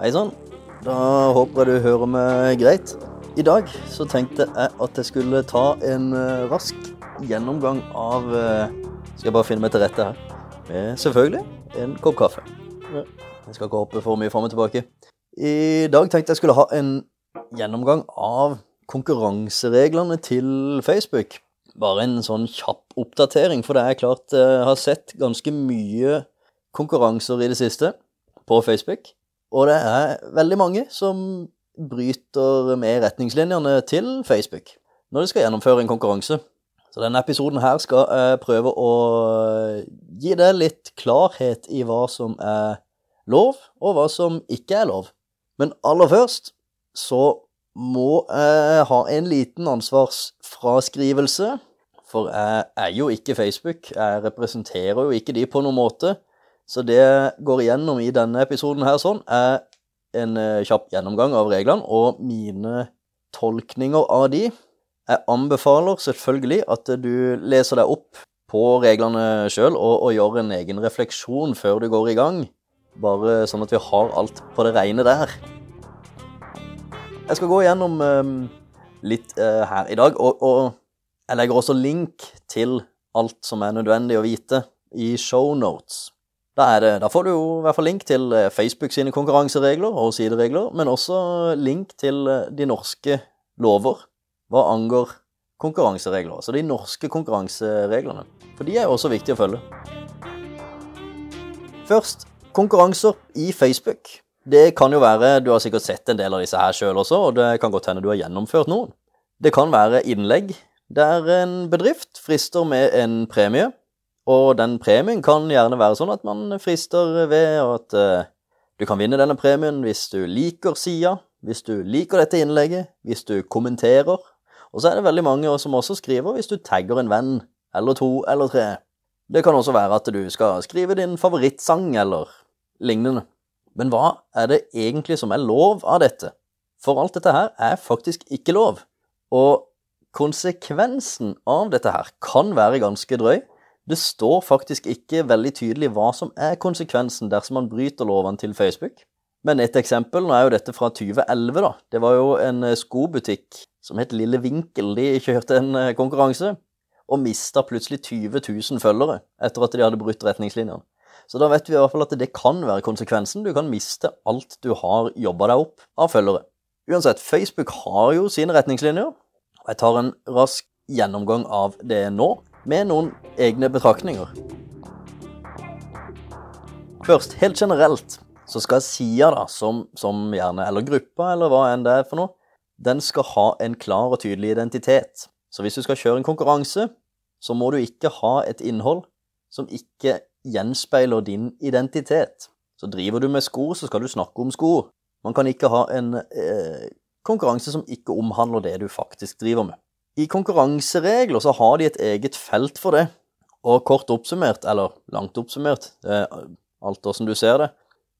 Hei sann. Da håper jeg du hører meg greit. I dag så tenkte jeg at jeg skulle ta en eh, rask gjennomgang av eh, Skal jeg bare finne meg til rette her. Med selvfølgelig en kopp kaffe. Jeg skal ikke hoppe for mye fram og tilbake. I dag tenkte jeg skulle ha en gjennomgang av konkurransereglene til Facebook. Bare en sånn kjapp oppdatering, for det er klart jeg har sett ganske mye konkurranser i det siste på Facebook. Og det er veldig mange som bryter med retningslinjene til Facebook når de skal gjennomføre en konkurranse. Så denne episoden her skal jeg prøve å gi deg litt klarhet i hva som er lov, og hva som ikke er lov. Men aller først så må jeg ha en liten ansvarsfraskrivelse. For jeg er jo ikke Facebook, jeg representerer jo ikke de på noen måte. Så det går igjennom i denne episoden her sånn, er en eh, kjapp gjennomgang av reglene og mine tolkninger av de. Jeg anbefaler selvfølgelig at du leser deg opp på reglene sjøl og, og gjør en egen refleksjon før du går i gang. Bare sånn at vi har alt på det rene der. Jeg skal gå igjennom um, litt uh, her i dag, og, og, jeg legger også link til alt som er nødvendig å vite i shownotes. Da, da får du jo i hvert fall link til eh, Facebook sine konkurranseregler og sideregler, men også link til eh, de norske lover hva angår konkurranseregler. Altså de norske konkurransereglene. For de er jo også viktige å følge. Først konkurranser i Facebook. Det kan jo være Du har sikkert sett en del av disse her sjøl også, og det kan godt hende du har gjennomført noen. Det kan være innlegg der en bedrift frister med en premie og den premien kan gjerne være sånn at man frister ved at uh, du kan vinne denne premien hvis du liker sida, hvis du liker dette innlegget, hvis du kommenterer. Og så er det veldig mange som også skriver hvis du tagger en venn, eller to eller tre. Det kan også være at du skal skrive din favorittsang eller lignende. Men hva er det egentlig som er lov av dette? For alt dette her er faktisk ikke lov. Og konsekvensen av dette her kan være ganske drøy. Det står faktisk ikke veldig tydelig hva som er konsekvensen dersom man bryter lovene til Facebook. Men et eksempel, nå er jo dette fra 2011, da. Det var jo en eh, skobutikk som het Lille Vinkel. De kjørte en eh, konkurranse og mista plutselig 20 000 følgere etter at de hadde brutt retningslinjene. Så da vet vi i hvert fall at det kan være konsekvensen. Du kan miste alt du har jobba deg opp av følgere. Uansett, Facebook har jo sine retningslinjer. Jeg tar en rask gjennomgang av det nå med noen egne betraktninger. Først, helt generelt, så skal sida, da, som, som, gjerne, eller gruppa, eller hva enn det er for noe, den skal ha en klar og tydelig identitet. Så hvis du skal kjøre en konkurranse, så må du ikke ha et innhold som ikke gjenspeiler din identitet. Så driver du med sko, så skal du snakke om sko. Man kan ikke ha en eh, konkurranse som ikke omhandler det du faktisk driver med. I konkurranseregler så har de et eget felt for det. Og kort oppsummert, eller langt oppsummert, alt åssen du ser det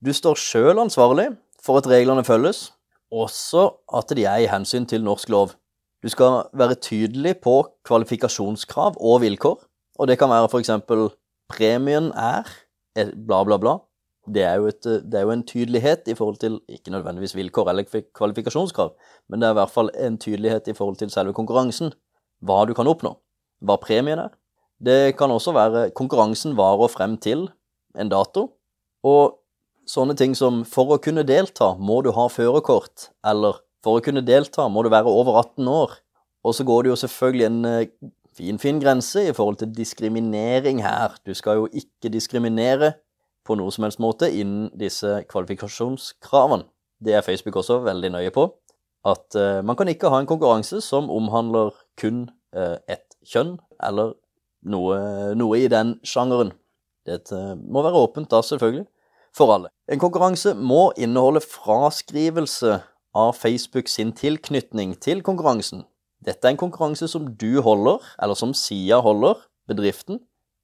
Du står sjøl ansvarlig for at reglene følges, også at de er i hensyn til norsk lov. Du skal være tydelig på kvalifikasjonskrav og vilkår, og det kan være f.eks. premien er bla, bla, bla. Det er, et, det er, jo en tydelighet i forhold til ikke nødvendigvis vilkår eller kvalifikasjonskrav, men det er i hvert fall en tydelighet i forhold til selve konkurransen. Hva du kan oppnå. Hva premien er. Det kan også være konkurransen varer frem til en dato. Og sånne ting som for å kunne delta må du ha førerkort, eller for å kunne delta må du være over 18 år. Og så går det jo selvfølgelig en eh, fin, fin grense i forhold til diskriminering her. Du skal jo ikke diskriminere på noe som helst måte innen disse kvalifikasjonskravene. Det er Facebook også veldig nøye på. At uh, man kan ikke ha en konkurranse som omhandler kun uh, ett kjønn, eller noe, noe, i den sjangeren. Det uh, må være åpent da, selvfølgelig, for alle. En konkurranse må inneholde fraskrivelse av Facebook sin tilknytning til konkurransen. Dette er en konkurranse som du holder, eller som Sia holder, bedriften,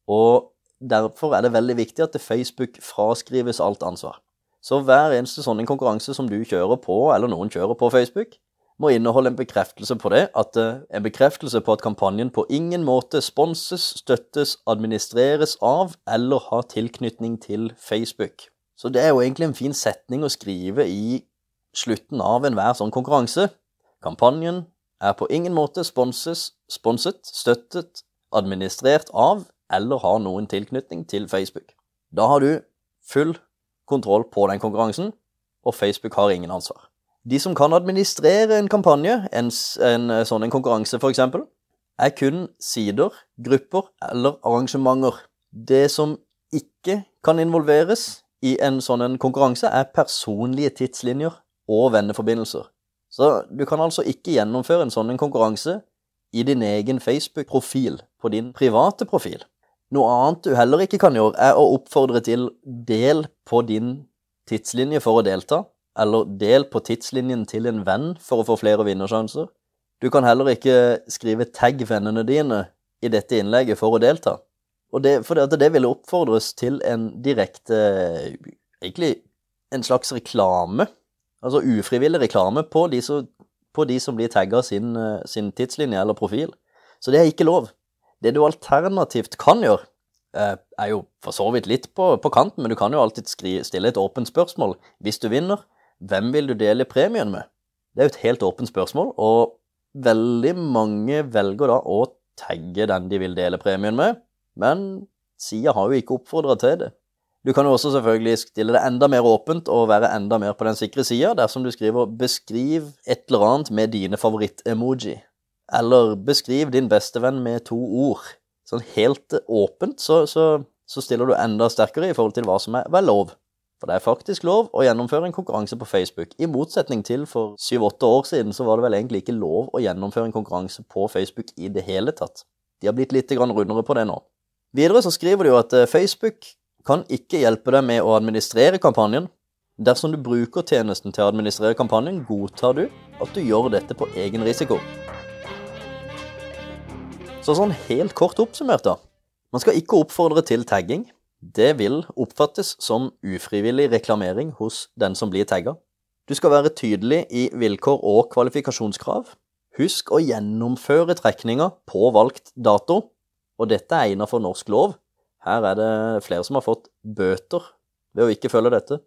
og Derfor er det veldig viktig at Facebook fraskrives alt ansvar. Så hver eneste sånn konkurranse som du kjører på, eller noen kjører på Facebook, må inneholde en bekreftelse på det, at eh, en bekreftelse på at kampanjen på ingen måte sponses, støttes, administreres av eller har tilknytning til Facebook. Så det er jo egentlig en fin setning å skrive i slutten av enhver sånn konkurranse. Kampanjen er på ingen måte sponses, sponset, støttet, administrert av eller har noen tilknytning til Facebook. Da har du full kontroll på den konkurransen, og Facebook har ingen ansvar. De som kan administrere en kampanje, en, en sånn en konkurranse f.eks., er kun sider, grupper eller arrangementer. Det som ikke kan involveres i en sånn en konkurranse, er personlige tidslinjer og venneforbindelser. Så du kan altså ikke gjennomføre en sånn en konkurranse i din egen Facebook-profil, på din private profil. Noe annet du heller ikke kan gjøre, er å oppfordre til del på din tidslinje for å delta, eller del på tidslinjen til en venn for å få flere vinnersjanser. Du kan heller ikke skrive 'tagg vennene dine' i dette innlegget for å delta. Og det, for det, det ville oppfordres til en direkte Egentlig en slags reklame. Altså ufrivillig reklame på de som, på de som blir tagga sin, sin tidslinje eller profil. Så det er ikke lov. Det du alternativt kan gjøre, eh, er jo for så vidt litt på, på kanten, men du kan jo alltid skri, stille et åpent spørsmål. Hvis du vinner, hvem vil du dele premien med? Det er jo et helt åpent spørsmål, og veldig mange velger da å tagge den de vil dele premien med, men sida har jo ikke oppfordra til det. Du kan jo også selvfølgelig stille det enda mer åpent og være enda mer på den sikre sida dersom du skriver 'beskriv et eller annet med dine favoritt-emoji', eller 'beskriv din bestevenn med to ord'. Sånn helt åpent så, så, så stiller du enda sterkere i forhold til hva som er vel lov. For det er faktisk lov å gjennomføre en konkurranse på Facebook. I motsetning til for syv-åtte år siden så var det vel egentlig ikke lov å gjennomføre en konkurranse på Facebook i det hele tatt. De har blitt litt rundere på det nå. Videre så skriver de jo at eh, Facebook kan ikke hjelpe deg med å administrere kampanjen. Dersom du bruker tjenesten til å administrere kampanjen, godtar du at du gjør dette på egen risiko. Så sånn helt kort oppsummert, da. Man skal ikke oppfordre til tagging. Det vil oppfattes som ufrivillig reklamering hos den som blir tagga. Du skal være tydelig i vilkår og kvalifikasjonskrav. Husk å gjennomføre trekninga på valgt dato, og dette er innenfor norsk lov. Her er det flere som har fått bøter ved å ikke følge dette.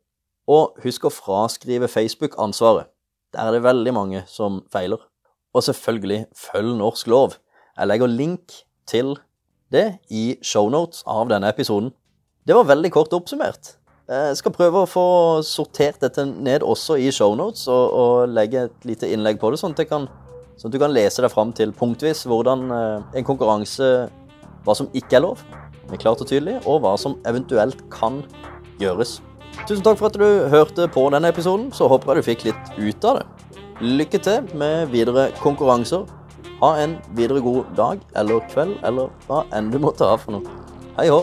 Og husk å fraskrive Facebook ansvaret. Der er det veldig mange som feiler. Og selvfølgelig, følg norsk lov. Jeg legger link til det i shownotes av denne episoden. Det var veldig kort oppsummert. Jeg skal prøve å få sortert dette ned også i shownotes og, og legge et lite innlegg på det, sånn at, kan, sånn at, du kan lese deg fram til punktvis hvordan eh, en konkurranse Hva som ikke er lov, er klart og tydelig, og hva som eventuelt kan gjøres. Tusen takk for at du hørte på denne episoden. Så håper jeg du fikk litt ut av det. Lykke til med videre konkurranser. Ha en videre god dag eller kveld eller hva enn du måtte ha for noe. Hei hå.